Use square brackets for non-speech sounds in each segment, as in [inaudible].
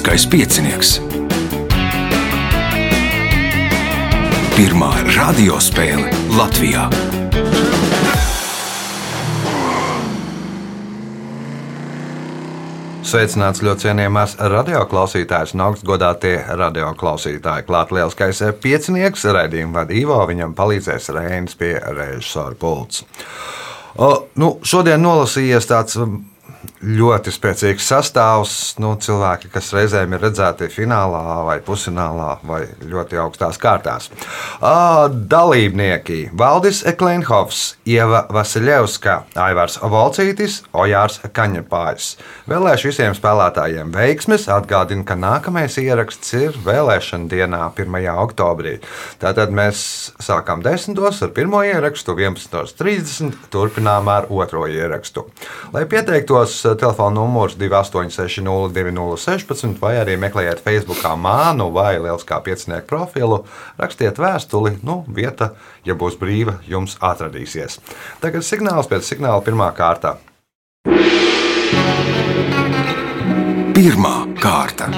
Lieliskais piecinieks. Pirmā radiospēle Latvijā. Sveicināts ļoti cienījamās radioklausītājas un augstgadātie radioklausītāji. Klāt lielskais piecinieks, raidījuma vadīvo, viņam palīdzēs Reinis pie režisora pults. O, nu, šodien nolasījies tāds ļoti spēcīgs sastāvs. Nu, cilvēki, kas reizēm ir redzēti finālā, vai pusfinālā, vai ļoti augstās kārtās. Dalībnieki - Valdis Eklēnhovs, Ieva Vasiljevska, Aivars Volcītis, Ojārs Kaņepājs. Vēlēšu visiem spēlētājiem veiksmes. Atgādinu, ka nākamais ieraksts ir vēlēšana dienā, 1. oktobrī. Tātad mēs sākām 10. ar pirmo ierakstu, 11.30. turpinām ar otro ierakstu. Lai pieteiktos, telefona numurs 2860 2016 vai arī meklējiet Facebook mānu vai Lieliskā piecinieku profilu, rakstiet vēstuli, nu, vieta, ja būs brīva, jums atradīsies. Tagad signāls pēc signāla pirmā kārta. Pirmā kārta.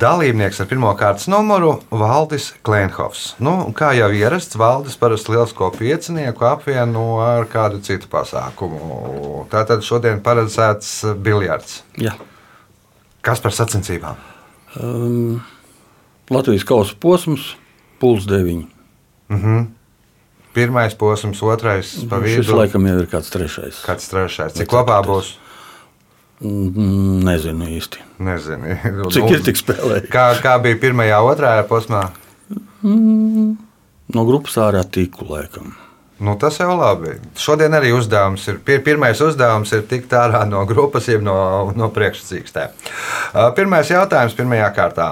Dalībnieks ar pirmā kārtas numuru - Valdis Klimhovs. Nu, kā jau ierasts, Valdis parasti lielisko piecinieku apvieno ar kādu citu pasākumu. Tātad šodien paredzēts biljards. Jā. Kas par sacensībām? Um, Latvijas kausa posms, puls 9. Pirmais posms, otrais pa Šis vidu. laikam jau ir kāds trešais. Kāds trešais? Cik kopā būs? Mm, Nezinu īsti. Nezinu. [laughs] Cik Nu, ir tik spēlēji? Kā, kā bija pirmajā, otrajā posmā? No grupas ārā tīklu laikam. Nu, tas jau labi. Šodien arī uzdevums ir. pir- Pirmais uzdevums ir tikt ārā no grupas, jeb no, no priekšsakstē. Pirmais jautājums pirmajā kārtā.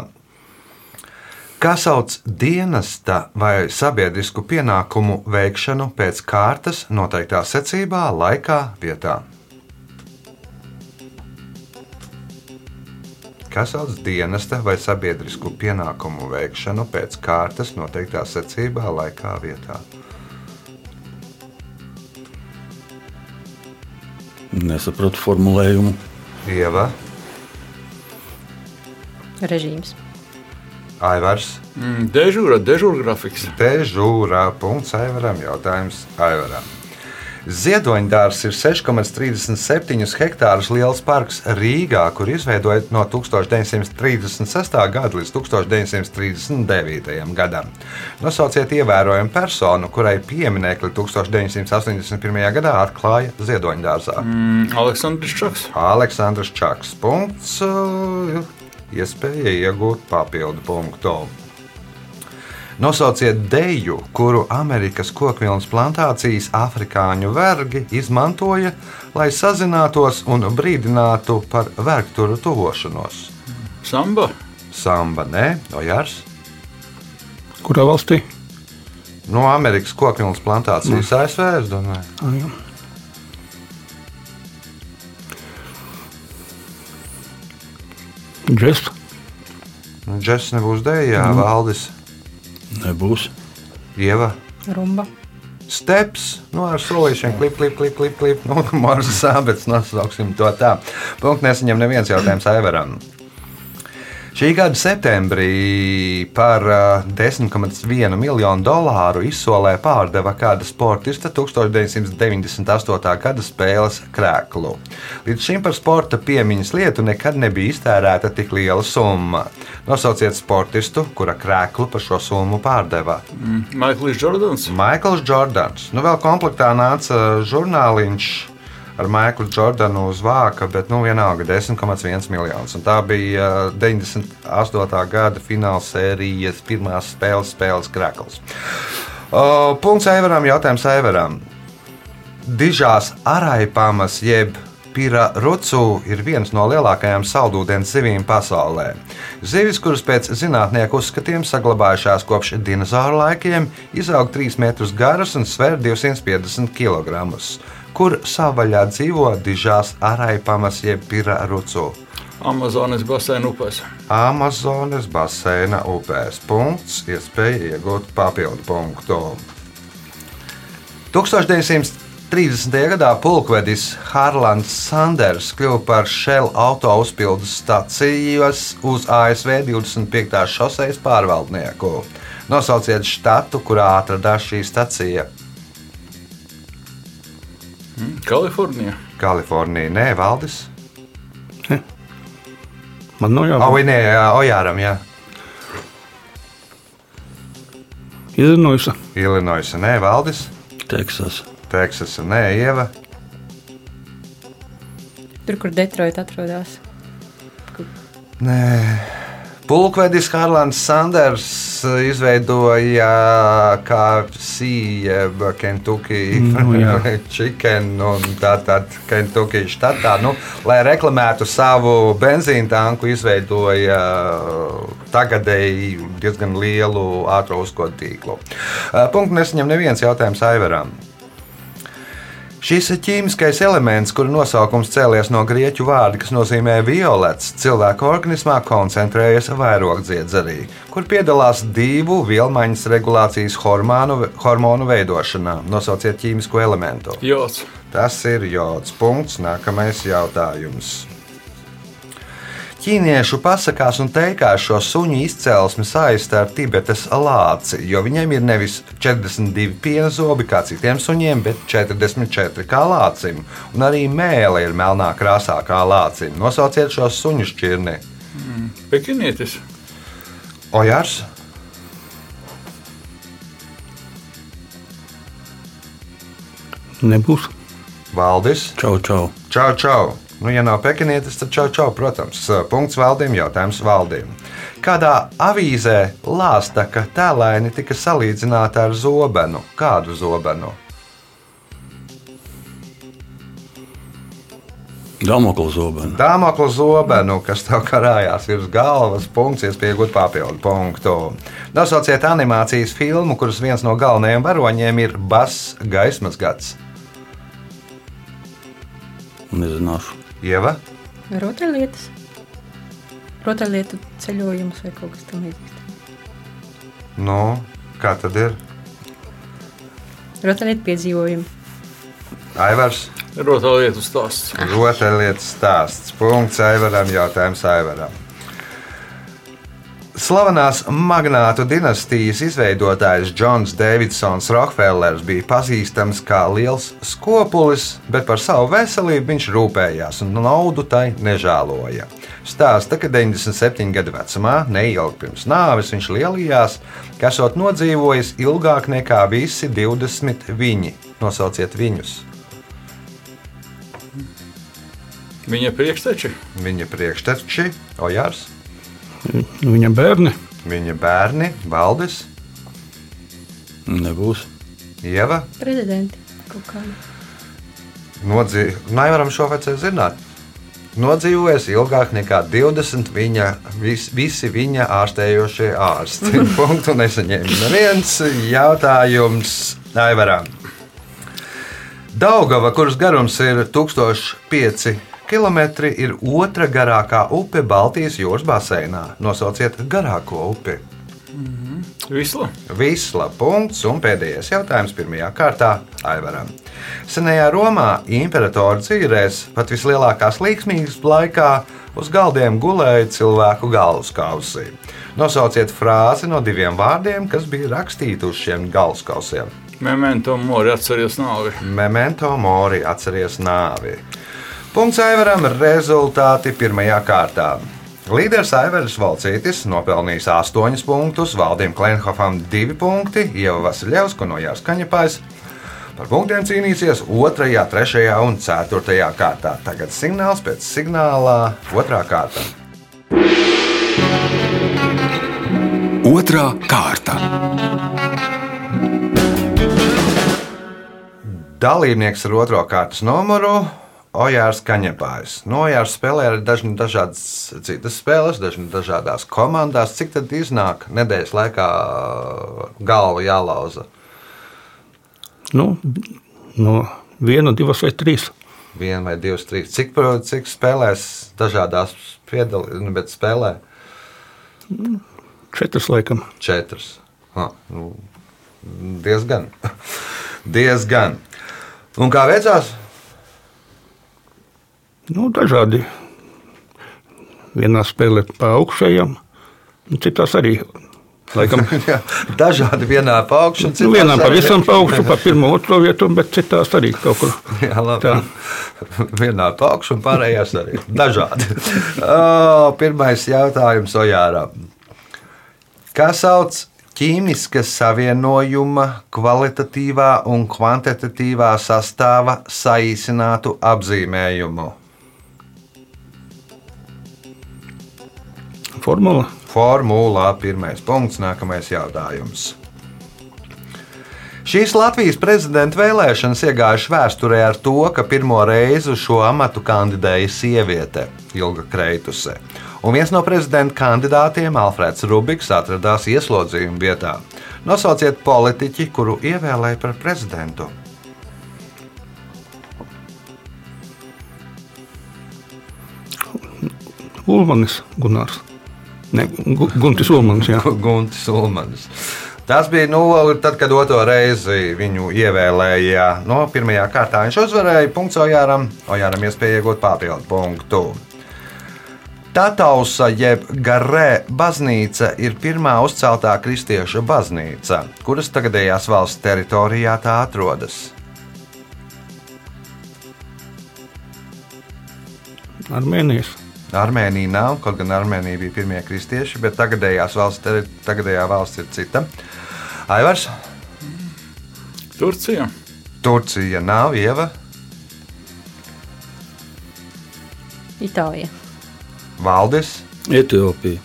Kā sauc dienesta vai sabiedrisku pienākumu veikšanu pēc kārtas noteiktā secībā, laikā, vietā? Kas sauc dienesta vai sabiedrisku pienākumu veikšanu pēc kārtas noteiktā secībā, laikā, vietā? Nesapratu formulējumu. Ieva, režīms. Aivars, Mm, Dežūra, dežūra grafiks. Dežūrā. Punkts Aivaram. Jautājums Aivaram. Ziedoņdārs ir 6,37 hektārus liels parks Rīgā, kur izveidojot no 1936. gada līdz 1939. gadam. Nosauciet ievērojumu personu, kurai pieminekli 1981. gadā atklāja Ziedoņdārzā. Mm, Aleksandrs Čaks. Aleksandrs Čaks. Punkts. uh, Iespēja iegūt papildu punktu. Nosauciet deju, kuru Amerikas kokvilnas plantācijas afrikāņu vergi izmantoja, lai sazinātos un brīdinātu par vergturu tuvošanos. Samba. Samba, nē, Ojārs. Kurā valstī? No Amerikas kokvilnas plantācijas ASV, es domāju. Ah, jā. Džeks. Nu, Džeks nebūs dējā, Valdis, Nebūs. Ieva. Rumba. Steps, nu, ar solīšiem, klip, klip, klip, klip, klip. Nu, [laughs] Marsa sāpes, nosauksim to tā. Punkts nesaņem neviens jautājums Aivaram. Šī gada septembrī par ā, 10,1 miljonu dolāru izsolē pārdeva kāda sportista 1998. gada spēles krēklu. Līdz šim par sporta piemiņas lietu nekad nebija iztērēta tik liela summa. Nosauciet sportistu, kura krēklu par šo summu pārdeva. Mm, Maikls Jordans. Maikls Jordans. Nu, vēl komplektā nāca žurnāliņš ar Maiklu Jordanu uz vāka, bet nu, vienalga 10,1 miljonus. Un tā bija uh, 98. gada fināla sērijas pirmās spēles, spēles krekls. Uh, punkts Eivaram, jautājums Eivaram. Dižās araipamas jeb Pira rucu ir viens no lielākajām saldūdens zivīm pasaulē. Zivis, kuras pēc zinātnieku uzskatiem saglabājušās kopš dinozauru laikiem, izaug 3 metrus garas un sver 250 kg. Kur savvaļā dzīvo dižās araipamas jeb Pira rucu? Amazonas basēna upēs. Amazonas baseina upēs. Punkts, iespēja iegūt papildu punktu. 1900 30. gadā pulkvedis Harlands Sanders kļuva par Shell auto uzpildes stācijas uz ASV 25. šoseis pārvaldnieku. Nosauciet štatu, kurā atradās šī stacija. Kalifornijā. Kalifornija, nē, Valdis. Man nav Oh, jābūt. nē, Ojāram, jā. Izinojusi. Illinois, nē, Valdis. Teksas. Teksasa, nē, Ieva. Tur, kur Detroit atrodas. Nē. Pulkvedis Harlands Sanders izveidoja KFC, jeb Kentucky Nu. [laughs] Chicken un tā tad Kentucky štatā. Nu, lai reklamētu savu benzīna tanku, izveidoja tagadēji diezgan lielu ātrā uzkodu tīklu. Punktu nesaņem neviens jautājums Aivaram. Šis ķīmiskais elements, kura nosaukums cēlies no grieķu vārda, kas nozīmē violets, cilvēka organismā koncentrējas vairogdziedzerī, kur piedalās divu vielmaiņas regulācijas hormonu, hormonu veidošanā. Nosauciet ķīmisko elementu. Jods. Tas ir jods. Punkts. Nākamais jautājums. Ķīniešu pasakās un teikās šo suņu izcelsmi saistā ar Tibetas lāci, jo viņiem ir nevis 42 piena zobi kā citiem suņiem, bet 44 kā lācim. Un arī mēlē ir melnā krāsā kā lācim. Nosauciet šo suņu šķirni. Pekinietis. Ojārs, Nebūs. Valdis, Čau, čau. Čau, čau! Nu, ja nav pekinietis, tad čau, čau, protams. Punkts valdījumam, jautājums valdījumam. Kādā avīzē lāsta, ka tēlēni tika salīdzināta ar zobenu? Kādu zobenu? Damokla zobena. Dāmokla zobenu, kas tev karājās virs galvas, punkts, iespējot papildu punktu. Nosauciet animācijas filmu, kuras viens no galvenajiem varoņiem ir Bass Gaismas gads. Nezināšu. Ieva, Rotaļlietas. Rotaļlietu ceļojums vai kaut kas tamlīdzīgs. nu, kā tad ir? Rotaļlietu piedzīvojumi. Aivars. Rotaļlietu stāsts. Rotaļlietas stāsts. Punkts Aivaram, jautājums Aivaram. Slavenās magnātu dinastijas izveidotājs Džons Davidsons Rokefellers bija pazīstams kā liels skopulis, bet par savu veselību viņš rūpējās un naudu tai nežēloja. Stāsta, ka 97 gadu vecumā, neilgi pirms nāves, viņš lielījās, ka esot nodzīvojis ilgāk nekā visi 20 viņi. Nosauciet viņus! Viņa priekšteči. Viņa priekšteči, Ojārs, Viņa bērni. viņa bērni, Valdis, Nebūs. Ieva. Prezidenti kaut kādi. Nodzīv... Nevaram šo vecāku zināt. Nodzīvojis ilgāk nekā 20 viņa, vis, visi viņa ārstējošie ārsti. [laughs] Punktu nesaņēma neviens jautājums Aivaram. Daugava, kuras garums ir 1005 km, ir otra garākā upe Baltijas jūras baseinā. Nosauciet garāko upi. Visla. Visla punkts un pēdējais jautājums pirmajā kārtā Aivaram. Senajā Romā imperatora dzīvēs pat vislielākās līksmības laikā uz galdiem gulēja cilvēku galvaskausi. Nosauciet frāzi no diviem vārdiem, kas bija rakstīti uz šiem galvaskausiem. Memento mori atceries nāvi. Memento mori atceries nāvi. Punkts Aivaram rezultāti pirmajā kārtā. Līderis Aivars Valcītis nopelnījis 8 punktus, Valdim Klenhofam 2 punkti, Ieva Vasiljevska no Jāskaņepājas. Par punktiem cīnīsies 2, 3 un 4 kārtā. Tagad signāls pēc signālā 2 kārta. Otra kārta. Dalībnieks ar otro kārtas numuru Ojārs Kaņepājs. No Ojārs spēlē arī dažni dažādas citas spēles, dažni dažādās komandās. Cik tad iznāk nedēļas laikā galva jālauza? Nu, no viena, divas vai trīs. Viena vai divas, trīs. Cik, cik spēlēs dažādās piedalības, nu, bet spēlē Četras laikam. četras. Ha, nu, diezgan. [laughs] diezgan. Un kā veicās? Nu, dažādi. Vienā spēlē pa augšējām, un citās arī. Laikam, [laughs] dažādi vienā pa augšu. nu, vienā pavisam pa augšu, pa [laughs] pirmo, otro vietu, bet citās arī kaut kur. Jā, labi. Tā. [laughs] Vienā pa augšu un pārējās arī dažādi. O, pirmais jautājums Ojāram. Kā sauc ķīmiska savienojuma kvalitatīvā un kvantitatīvā sastāva saīsinātu apzīmējumu? Formula. Formulā pirmais punkts, nākamais jautājums. Šīs Latvijas prezidenta vēlēšanas iegājušas vēsturē ar to, ka pirmo reizi uz šo amatu kandidēja sieviete, Ilga Kreituse. Un viens no prezidenta kandidātiem, Alfrēds Rubiks, atradās ieslodzījuma vietā. Nosauciet politiķi, kuru ievēlēja par prezidentu. Ulmanis Gunārs. Ne, Gu- Guntis Ulmanis, jā. [laughs] Guntis Ulmanis. Tas bija nu, tad, kad otro reizi viņu ievēlēja. No pirmajā kārtā viņš uzvarēja. Punkts Ojāram. Ojāram iespēja iegūt papildu punktu. Tatausa jeb Garē baznīca ir pirmā uzceltā kristiešu baznīca, kuras tagadējās valsts teritorijā tā atrodas. Armēnijas. Armēnija nav, kaut gan Armēnija bija pirmie kristieši, bet tagadējās valsts, tagadējā valsts ir cita. Aivars, Turcija. Turcija nav, Ieva, Itālija. Valdis, Etiopija.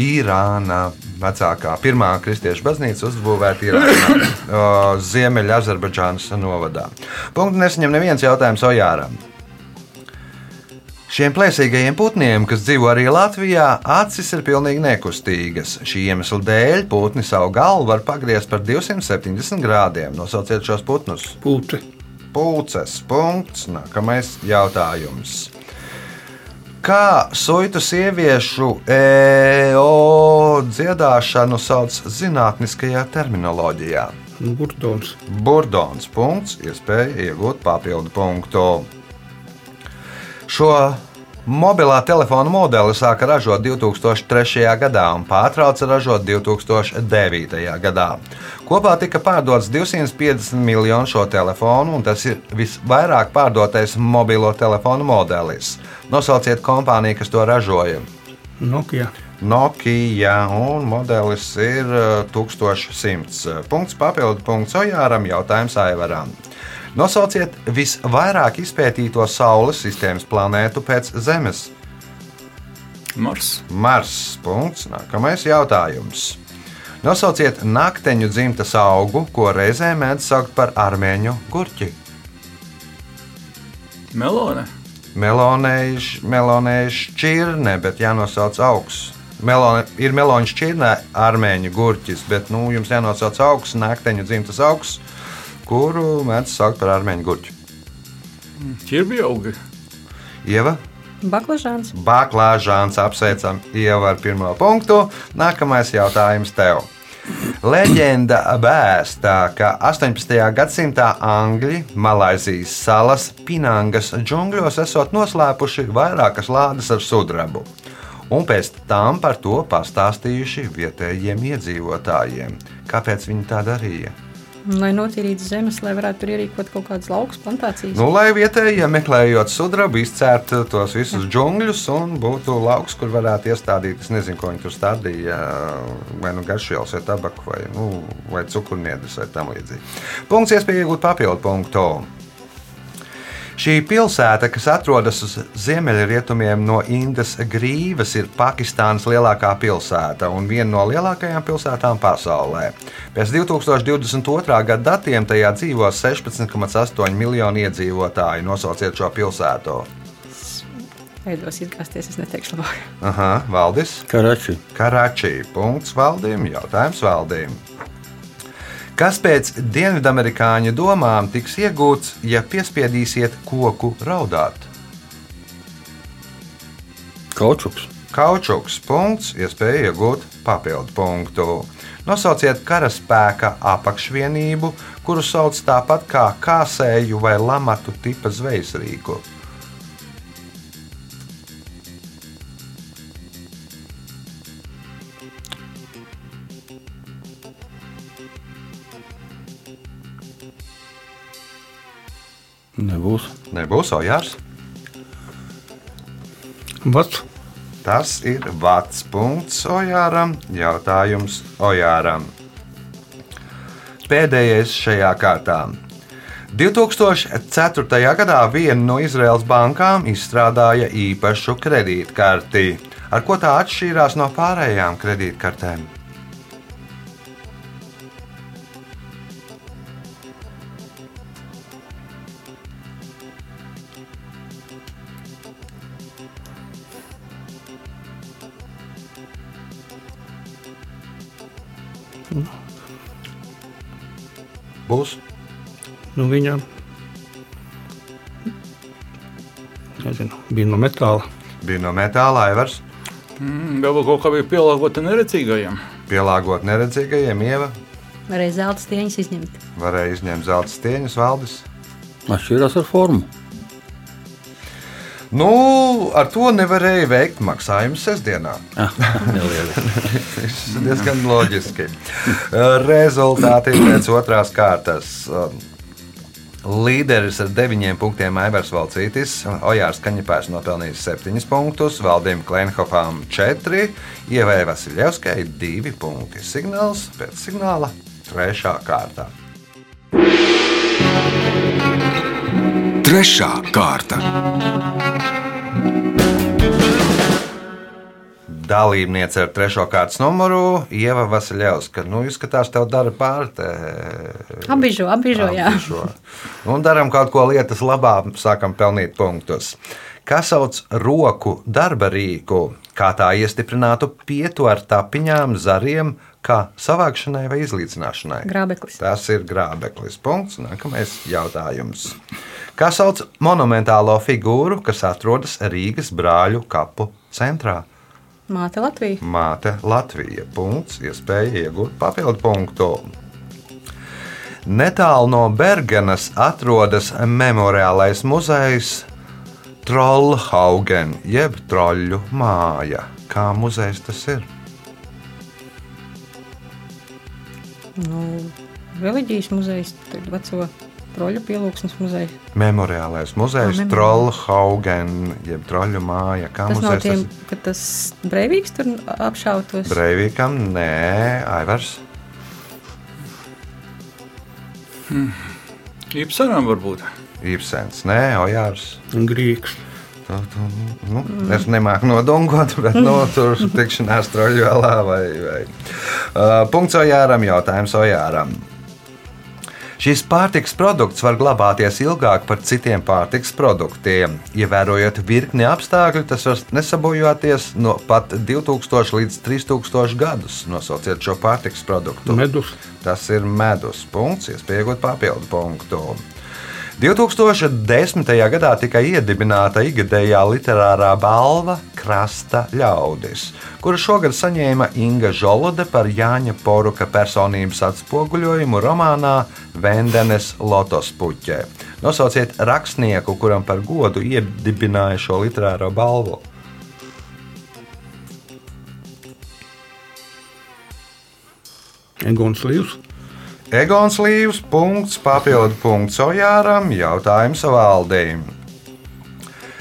Irāna. Vecākā pirmā kristiešu baznīca uzbūvēta Irānā, [coughs] Ziemeļa Azerbaidžānas novadā. Punktu nesaņem neviens jautājums Ojāram. Šiem plēsīgajiem putniem, kas dzīvo arī Latvijā, acis ir pilnīgi nekustīgas. Šī iemesla dēļ putni savu galvu var pagriezt par 270 grādiem. Nosauciet šos putnus. Pūce. Pulces. Punkts. Nākamais jautājums. Kā suitu sieviešu EO dziedāšanu sauc zinātniskajā terminoloģijā? Burdons. Burdons. Punkts. Iespēja iegūt papildu punktu. Šo mobilā telefona modeli sāka ražot 2003. gadā un pārtrauca ražot 2009. gadā. Kopā tika pārdots 250 miljonu šo telefonu, un tas ir visvairāk pārdotais mobilo telefonu modelis. Nosauciet kompāniju, kas to ražoja. Nokia. Nokia un modelis ir eh, 1100. Punkts papildu punkts Ojāram, jautājums Aivaram. Nosauciet visvairāk izpētīto Saules sistēmas planētu pēc Zemes. Mars. Mars. Punkts. Nākamais jautājums. Nosauciet nakteņu dzimtas augu, ko reizē mēdz saukt par armēņu gurķi. Melone. Melonēž, melonēž šķirne, bet jānosauc augs. Melone, ir meloņa šķirne, armēņu gurķis, bet nu, jums jānosauc augs, nakteņu dzimtas augs, kuru mēdz saukt par armēņu gurķi. Čirbjaugi. Ieva, Baklažāns. Baklāžāns apsveicam Ievu ar pirmo punktu. Nākamais jautājums tev. Leģenda vēstā, ka 18. gadsimtā Angļi Malaisijas salas Pinangas džungļos esot noslēpuši vairākas lādes ar sudrabu, un pēc tam par to pastāstījuši vietējiem iedzīvotājiem. Kāpēc viņi tā darīja? Lai notīrītu zemes, lai varētu tur ierīkot kaut kādas laukas plantācijas. Nu, lai vietējie meklējot sudrabu, izcērtu tos visus džungļus un būtu lauks, kur varētu iestādīt. Es nezinu, ko viņi tur stādīja. Vai nu garšvielas, vai tabaku, vai, nu, vai cukurniedus, vai tam līdzīgi. Punkts, iespēja iegūt papildu punktu. Šī pilsēta, kas atrodas uz ziemeļrietumiem no Indas grīvas, ir Pakistānas lielākā pilsēta un viena no lielākajām pilsētām pasaulē. Pēc 2022. gada datiem tajā dzīvo 16,8 miljoni iedzīvotāji. Nosauciet šo pilsētu. Beidos izgāzties, es neteikšu labāk. Aha, Valdis, Karači. Karačī. Punkts valdījumam, jautājums valdījumam. Kas pēc dienvidamerikāņu domām tiks iegūts, ja piespiedīsiet koku raudāt? Kaučuks. Kaučuks punkts, iespēja iegūt papildu punktu. Nosauciet karaspēka apakšvienību, kuru sauc tāpat kā kāsēju vai lamatu tipa zvejas Nebūs. Nebūs Ojārs. Vats. Tas ir vats punkts Ojāram. Jautājums Ojāram. Pēdējais šajā kārtā. 2004. gadā viena no Izraels bankām izstrādāja īpašu kredītkarti. Ar ko tā atšķīrās no pārējām kredītkartēm? Nu, viņa nezinu, bija no metāla. bija no metāla, Aivars, Mm, Varbūt kaut kā bija pielāgota neredzīgajiem. pielāgot neredzīgajiem, ieva Varēja zelta stieņus izņemt. varēja izņemt zelta stieņus, valdis. Atšķirās ar formu. Nu, ar to nevarēja veikt maksājumu sestdienā. Nelieli. [laughs] Tas ir diezgan loģiski. Rezultāti pēc otrās kārtas. Līderis ar deviņiem punktiem Aivars Valcītis, Ojārs Kaņepērs nopelnījis septiņus punktus, Valdim Klenhofām četri, Ievai Vasiljevskai divi punkti. Signāls pēc signāla trešā kārtā. Trešā kārta. Dalībniece ar trešo kārtas numuru Ieva Vasiljevska. Nu, izskatās, tev dara pāri. Abižo, abižo, jā. Šo. Un darām kaut ko lietas labā, sākam pelnīt punktus. Kas sauc roku darba rīku, kā tā iestiprinātu pietu ar tapiņām, zariem, kā savākšanai vai izlīdzināšanai? Grābeklis. Tas ir grābeklis. Punkts. Nākamais jautājums. Kā sauc monumentālo figūru, kas atrodas Rīgas brāļu kapu centrā? Māte Latvija. Māte Latvija. Punkts. Iespēja iegūt papildu punktu. Netālu no Bergenas atrodas memoriālais muzejs Trollhaugen, jeb troļļu māja. Kā muzejs tas ir? Nu, reliģijas muzejs, veco troļu pielūgsmes muzejs. Memoriālais muzejs Ah, memoriālais. Trollhaugen, jeb troļļu māja. Kā Tas nav muzejs tiem, tas ka tas breivīgs tur apšautos. Breivīkam? Nē, Aivars. Īpsaram varbūt. Ibsens, nē, Ojārs. Grīks. Tu, tu, nu, es nemāku nodungot, [laughs] bet nu, tur tikšanās troļļu vēlā vai. vai. Uh, punkts Ojāram, jautājums Ojāram. Šis pārtiks produkts var glabāties ilgāk par citiem pārtiks produktiem. Ievērojot virkni apstākļu, tas var nesabojāties no pat 2000 līdz 3000 gadus. Nosauciet šo pārtiks produktu. Medus. Tas ir medus punkts, iespējot papildu punktu. 2010. gadā tika iedibināta ikgadējā literārā balva Krasta ļaudis, kuru šogad saņēma Inga Zolode par Jāņa Poruka personības atspoguļojumu romānā Vendenes Lotos puķē. Nosauciet rakstnieku, kuram par godu iedibināja šo literāro balvu. Egons Līvs. Egons Līvs, punkts, papildu punkts Ojāram, jautājums valdīm.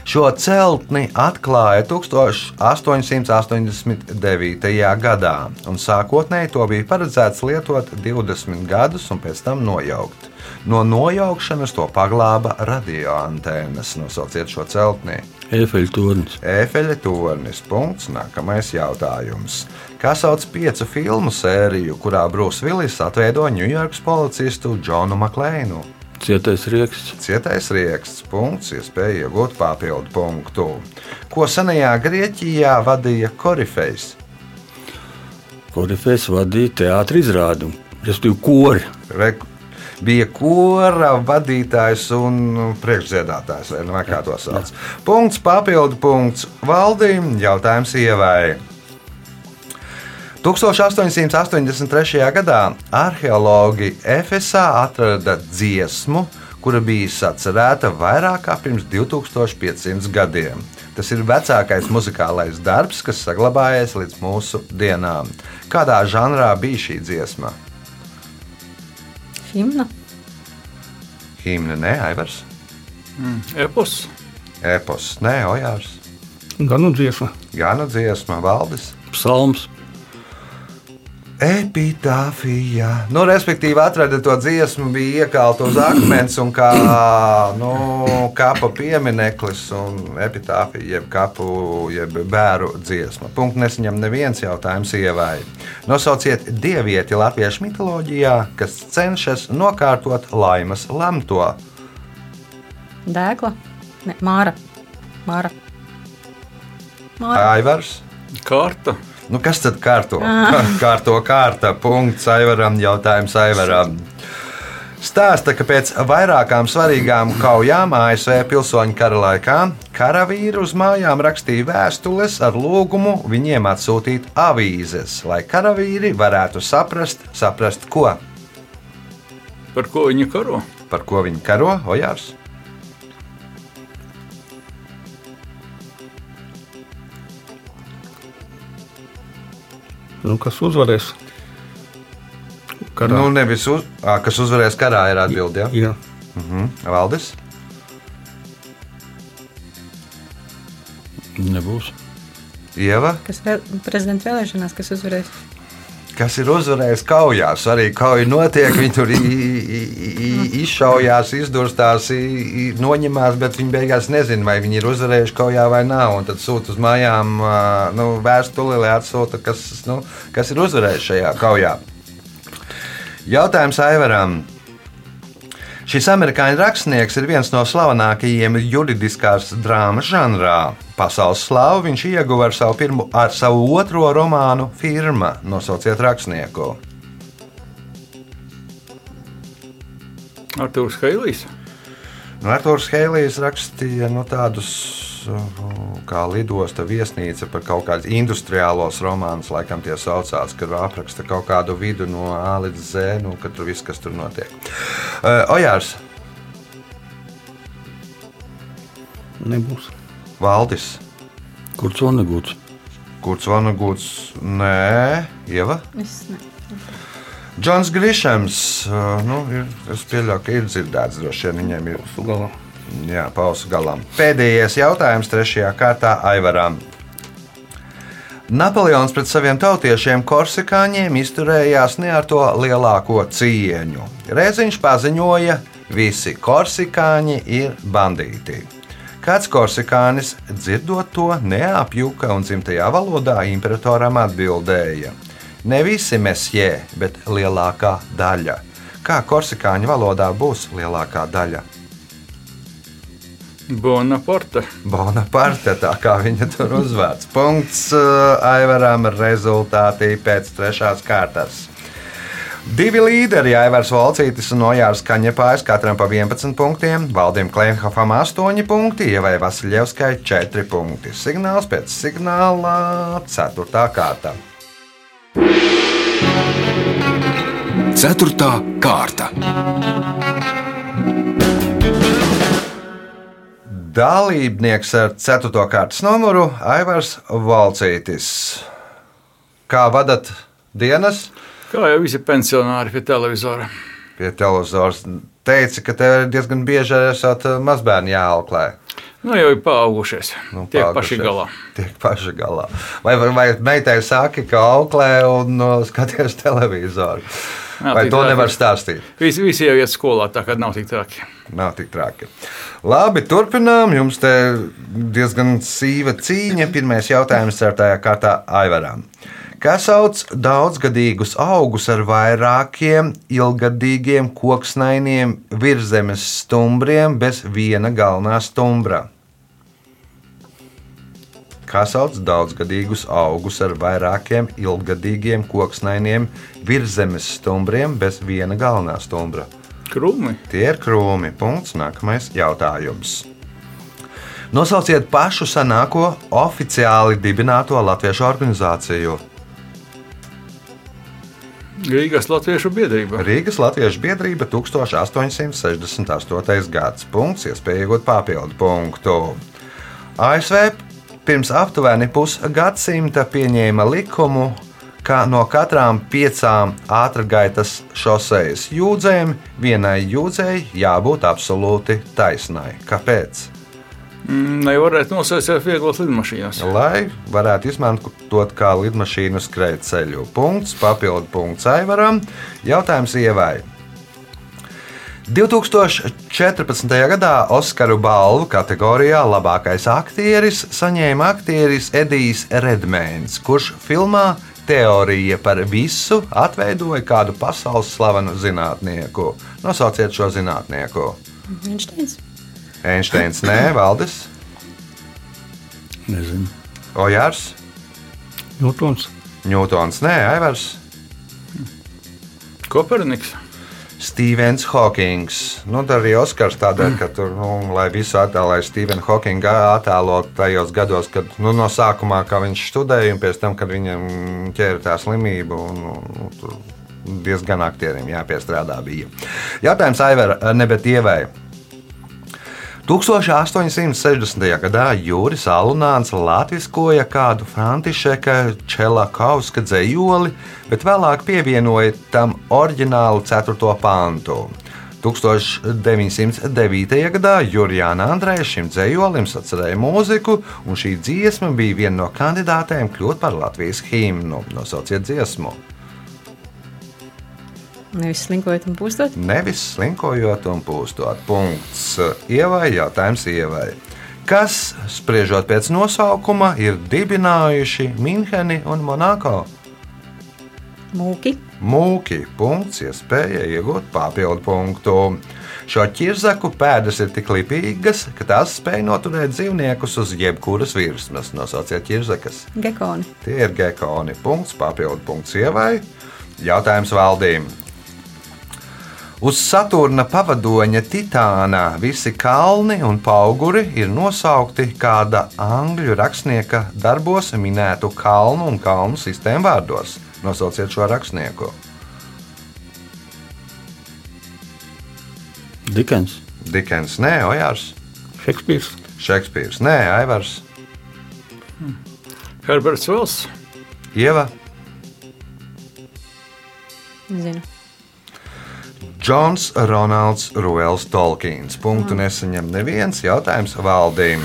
Šo celtni atklāja 1889. gadā, un sākotnēji to bija paredzēts lietot 20 gadus un pēc tam nojaukt. No nojaukšanas to paglāba radioantēnas. Nosauciet šo celtni. Efeļu tornis. Efeļa tornis. Punkts. Nākamais jautājums. Kā sauc piecu filmu sēriju, kurā Brūss Villis atveido Ņujorkas policistu Džonu Maklēnu? Cietais rieksts. Cietais rieksts, punkts, iespēja iegūt papildu punktu. Ko senajā Grieķijā vadīja Korifejs? Korifejs vadīja teātris izrādi, respektīvi kori. Re, bija kora vadītājs un priekšdziedātājs, vai nu kā to sauc. Punkts, papildu punkts valdīm, jautājums ievai. 1883. gadā arheologi Efesā atrada dziesmu, kura bija sacerēta vairāk kā pirms 2500 gadiem. Tas ir vecākais muzikālais darbs, kas saglabājies līdz mūsu dienām. Kādā žanrā bija šī dziesma? Himna. Himna, nē, Aivars, Epos. epos, nē, Ojārs, Gan un dziesma. Gana dziesma, Valdis. Psalms. Epitāfija. Nu, respektīvi, atrada to dziesmu, bija iekalta uz akmens un kā nu, kapa piemineklis un epitāfija, jeb kapu, jeb bēru dziesma. Punkts nesaņem neviens jautājums ievai. Nosauciet dievieti latviešu mitoloģijā, kas cenšas nokārtot laimas lemto. Dēkla. Ne, Māra. Māra. Māra. Aivars. Karta. Nu, kas tad kārto? Kārto kārta. Punkts Aivaram, jautājums Aivaram. Stāsta, ka pēc vairākām svarīgām kaujām ASV pilsoņu kara laikā karavīri uz mājām rakstīja vēstules ar lūgumu viņiem atsūtīt avīzes, lai karavīri varētu saprast, saprast ko, Par ko viņi karo? par ko viņi karo. Ojārs. Nu, kas uzvarēs? Karā. Nu, nevis uz, à, kas uzvarēs karā, ir atbilde. Ja? Jā, Mhm. Valdis. Nebūs. Ieva. Kas vēl, prezidenta vēlēšanās, kas uzvarēs? Kas ir uzvarējis kaujās. Arī kauja notiek, viņi tur izšaujās, izdurstās, noņemās, bet viņi beigās nezina, vai viņi ir uzvarējuši kaujā vai. Un tad sūta uz mājām nu, vēstuli, lai atsūta, kas, nu, kas ir uzvarējis šajā kaujā. Jautājums Aivaram. Šis amerikāņu rakstnieks ir viens no slavenākajiem juridiskās drāmas žanrā. Pasaules slāvu viņš ieguva ar savu, pirmo, ar savu otro romānu Firma. Nosauciet rakstnieku. Artūrs Heilijs. Nu, Arthurs Heilijs rakstīja nu, tādus uh, kā lidosta viesnīca par kaut kādus industriālos romānus, laikam tie saucās, kad apraksta kaut kādu vidu no A līdz Z, nu, kad tur viss, kas tur notiek. Uh, Ojārs, nebūs. Valdis, Kurš vanagūts? Kurts Vanagūts, nē, Ieva. Es ne. Džons Grīsams, nu, ir, es pieļauju, ka ir dzirdēts, droši vien viņiem ir Sugalā. Jā, pausu galam. Pēdējais jautājums trešajā kārtā Aivaram. Napoleons pret saviem tautiešiem korsikāņiem izturējās ne ar to lielāko cieņu. Reiz viņš paziņoja, visi korsikāņi ir bandīti. Kāds korsikānis dzirdot to neapjuka un dzimtajā valodā imperatoram atbildēja: Ne visi mesjē, bet lielākā daļa. Kā korsikāņu valodā būs lielākā daļa? Bonaparte. Bonaparte, tā kā viņa tur uzvārds. Punkts uh, Aivaram rezultātī pēc trešās kārtas. Divi līderi, Aivars Volcītis un Ojārs Kaņepājs, katram pa 11 punktiem, Valdim Klimhofam 8 punkti, Ievai Vasiljevskai 4 punkti. Signāls pēc signāla 4. kārta. Ceturtā kārta. Dalībnieks ar 4. kārtas numuru Aivars Volcītis. Kā vadat dienas? Kā jau visi pensionāri pie televizora. pie televizora. Teica, ka tev diezgan bieži esat eh, mazbērni jāauklē. Nu, jau ir paaugušies. Nu, Tiek paaugušies. paši galā. Tiek paši galā. Vai, vai, meitai saki, ka auklē un no, skaties televizoru? Jā, vai to traki. nevar stāstīt? Visi, visi jau iet skolā, tā kā nav tik traki. Nav tik traki. Labi, turpinām. Jums te diezgan sīva cīņa. Pirmais jautājums ar tajā kārtā Aivaram. Kā sauc daudzgadīgus augus ar vairākiem ilgadīgiem koksnainiem virszemes stumbriem bez viena galvenā stumbra? Kā sauc daudzgadīgus augus ar vairākiem ilgadīgiem koksnainiem virszemes stumbriem bez viena galvenā stumbra? Krūmi. Tie ir krūmi. Punkts. Nākamais jautājums. Nosauciet pašu senāko oficiāli dibināto latviešu organizāciju. Rīgas Latviešu biedrība. Rīgas Latviešu biedrība 1868. gads. Punkts, iespēja iegūt papildu punktu. ASV pirms aptuveni pusgadsimta pieņēma likumu, ka no katrām piecām ātrgaitas šosejas jūdzēm vienai jūdzēji jābūt absolūti taisnai. Kāpēc? Mm, Nevarētu nosēsties vieglas lidmašīnas. Lai varētu izmantot kā lidmašīnu skrejceļu. Punkts, papildu punkts Aivaram. Jautājums ievai. 2014. gadā Oskaru balvu kategorijā labākais aktieris saņēma aktieris Edijs Redmēns, kurš filmā Teorija par visu atveidoja kādu pasaules slavenu zinātnieku. Nosauciet šo zinātnieku. Einsteins. Einsteins, nē, Valdis, Nezinu. Ojārs, Ņūtons. Ņūtons, nē, Aivars. Koperniks. Stevens Hawkings. Nu, tad arī Oskars tādēļ, ka tur, nu, lai visu attēlotu Stevenu Hawkingu attēlot tajos gados, kad nu, no sākumā viņš studēja, un pēc tam, kad viņam ķēra tā slimība. Un, nu, tur diezgan aktieriem jāpiestrādā bija. Jautājums Aivar Nebetievai. 1860. gadā Juris Alunāns latviskoja kādu Františeka Čelakauska dzējoli, bet vēlāk pievienoja tam oriģinālu 4. pantu. 1909. gadā Jurijāna Andrēja šim dzējolim sacerēja mūziku, un šī dziesma bija viena no kandidātēm kļūt par Latvijas himnu. Nosauciet dziesmu! Nevis slinkojot un pūstot. Nevis slinkojot un pūstot. Punkts. Ievai jautājums ievai. Kas, spriežot pēc nosaukuma, ir dibinājuši Minheni un Monako? Mūki. Mūki. Punkts, iespēja iegūt papildu punktu. Šo ķirzaku pēdas ir tik lipīgas, ka tās spēj noturēt dzīvniekus uz jebkuras virsmas. Nosauciet ķirzakas. Gekoni. Tie ir gekoni. Punkts, papildu punkts ievai. Jautājums valdībai. Uz Saturna pavadoņa Titānā visi kalni un auguri ir nosaukti kāda angļu rakstnieka darbos minētu kalnu un kalnu sistēmu vārdos. Nosauciet šo rakstnieku. Dikens. Dikens, nē, Ojārs, Šekspīrs. Šekspīrs, nē, Aivars, Herberts Vels. Ieva, Nezinu. Džons Ronalds Ruels Tolkiens. Punktu nesaņem neviens jautājums valdīm.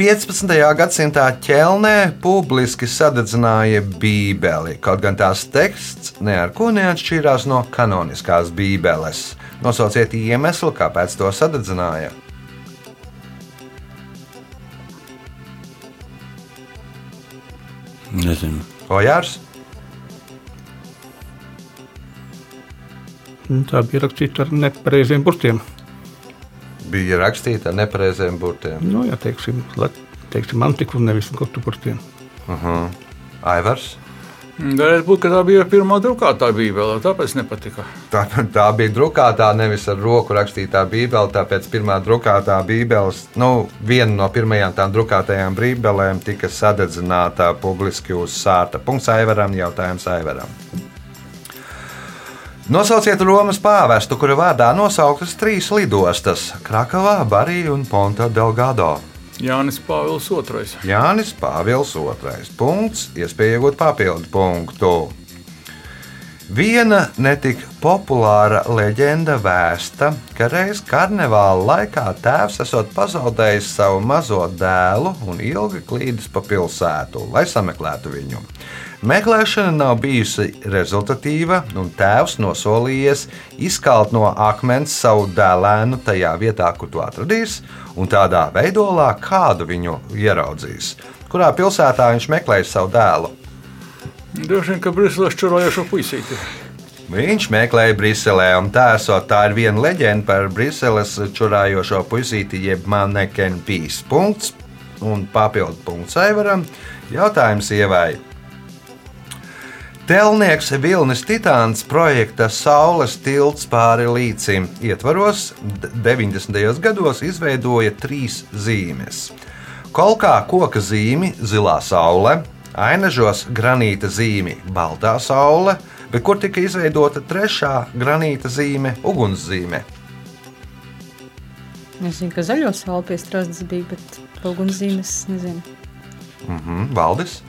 15. gadsimtā ķelnē publiski sadedzināja Bībeli, kaut gan tās teksts ne ar ko neatšķīrās no kanoniskās Bībeles. Nosauciet iemeslu, kāpēc to sadedzināja. Nezinu. Ojārs, Tā bija rakstīta ar nepareiziem burtiem. bija rakstīta ar nepareiziem burtiem. Nu, jā, teiksim, teiksim antiku nevis gotu burtiem. Aivars. Varētu būt, ka tā bija pirmā drukātā bībele, tāpēc nepatika. Tā, tā bija drukātā, nevis ar roku rakstītā Bībele. Tāpēc pirmā drukātā Bībeles, nu, viena no pirmajām tām drukātajām Bībelēm tika sadedzināta publiski uz sārta. Punkts Aivaram, jautājums Aivaram. Nosauciet Romas pāvestu, kura vārdā nosauktas trīs lidostas - Krakavā, Barī un Ponta Delgado. Jānis Pāvils II. Jānis Pāvils II. Punkts, iespēja iegūt papildu punktu. Viena netik populāra leģenda vēsta, ka reiz karnevāla laikā tēvs esot pazaudējis savu mazo dēlu un ilgi klīdis pa pilsētu, lai sameklētu viņu. Meklēšana nav bijusi rezultatīva, un tēvs nosolījies izkalt no akmens savu dēlēnu tajā vietā, kur to atradīs, un tādā veidolā kādu viņu ieraudzīs. Kurā pilsētā viņš meklēja savu dēlu? Droši vien, ka Briselē šķurojošo puisīti. Viņš meklēja Briselē, un tā, esot, tā ir viena leģenda par Briseles čurājošo puisīti, jeb manekenu pīs. Punkts un papildu punkts Aivaram. Jautājums ievai. Telnieks Vilnis Titāns projekta Saules tilts pāri līcim ietvaros d- 90. gados izveidoja trīs zīmes. Kolkā koka zīmi zilā saule, Ainažos granīta zīme Baltā saule, bet kur tika izveidota trešā granīta zīme Ugunszīme? Es zinu, ka zaļo sauli pie strāzdas bija, bet ugunszīmes nezinu. Mhm, Valdis,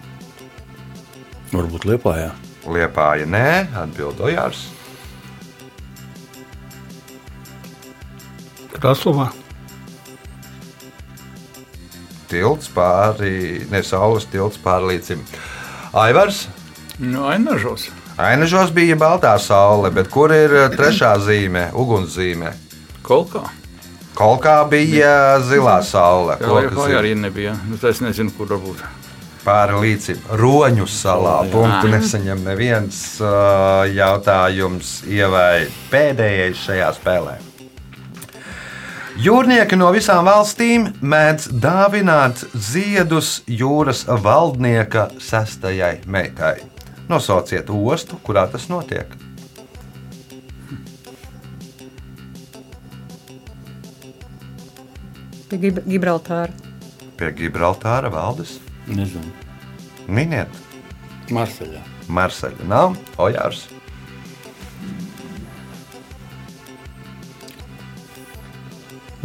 Varbūt Liepājā. Liepāja, nē, atbild Ojārs. Krasovā. Tilts pāri, ne saules tilts pāri līdzim. Aivars, Nu, ainažos. Ainažos bija baltā saule, bet kur ir eh, trešā zīme, ugunszīme? Kolkā. Kolkā bija zilā saule. Jā, vai zīme. arī nebija. Nu, es nezinu, kur varbūt. Pāri līdzim Roņu salā. Punktu nesaņem neviens uh, jautājums ievai pēdējais šajā spēlē. Jūrnieki no visām valstīm mēdz dāvināt ziedus jūras valdnieka sestajai meitai. Nosauciet ostu, kurā tas notiek. Pie Gib Gibraltāra. Pie Gibraltāra valdes. Nezinu. Miniet, Marseļā. Marseļa nav, Ojārs.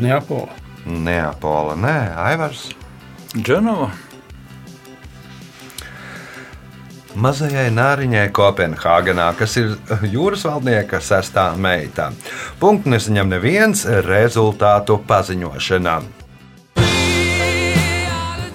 Neapola. Neapola, nē, Aivars. Dženova. Mazajai nāriņai Kopenhāgenā, kas ir jūras valdnieka sestā meita. Punktu nesaņem neviens rezultātu paziņošanā.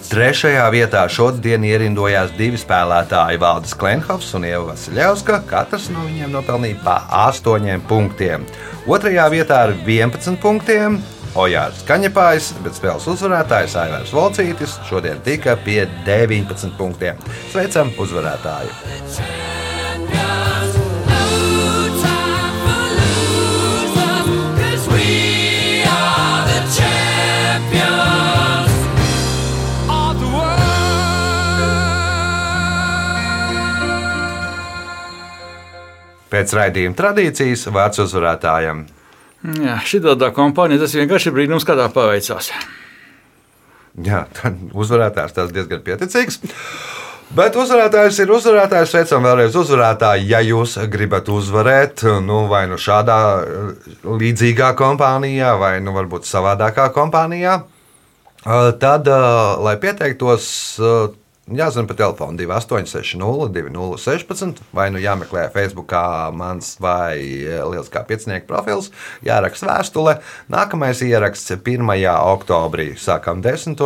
Trešajā vietā šodien ierindojās divi spēlētāji, Valdis Klimhovs un Ieva Vasiljauska. Katrs no viņiem nopelnīja pa 8 punktiem. Otrajā vietā ar 11 punktiem Ojārs Kaņepājs, bet spēles uzvarētājs Aivārs Volcītis šodien tika pie 19 punktiem. Sveicam uzvarētāju! Pēc raidījuma tradīcijas vārds uzvarētājam. Jā, šī tādā kompānija tas vienkārši ir brīnums, kādā paveicās. Jā, tad uzvarētājs tas diezgan pieticīgs. Bet uzvarētājs ir uzvarētājs. Sveicam vēlreiz uzvarētāju. Ja jūs gribat uzvarēt, nu, vai nu šādā eh, līdzīgā kompānijā, vai nu varbūt savādākā kompānijā, eh, tad, eh, lai pieteiktos, jāzina pa telefonu 2860, 2016, vai nu jāmeklē Facebook mans vai eh, Lieliskā pieciņnieka profils, jāraksta vēstule. Nākamais ieraksts 1. oktobrī. Sākam 10.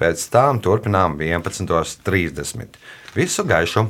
pēc tam turpinām 11.30. Visu gaišu!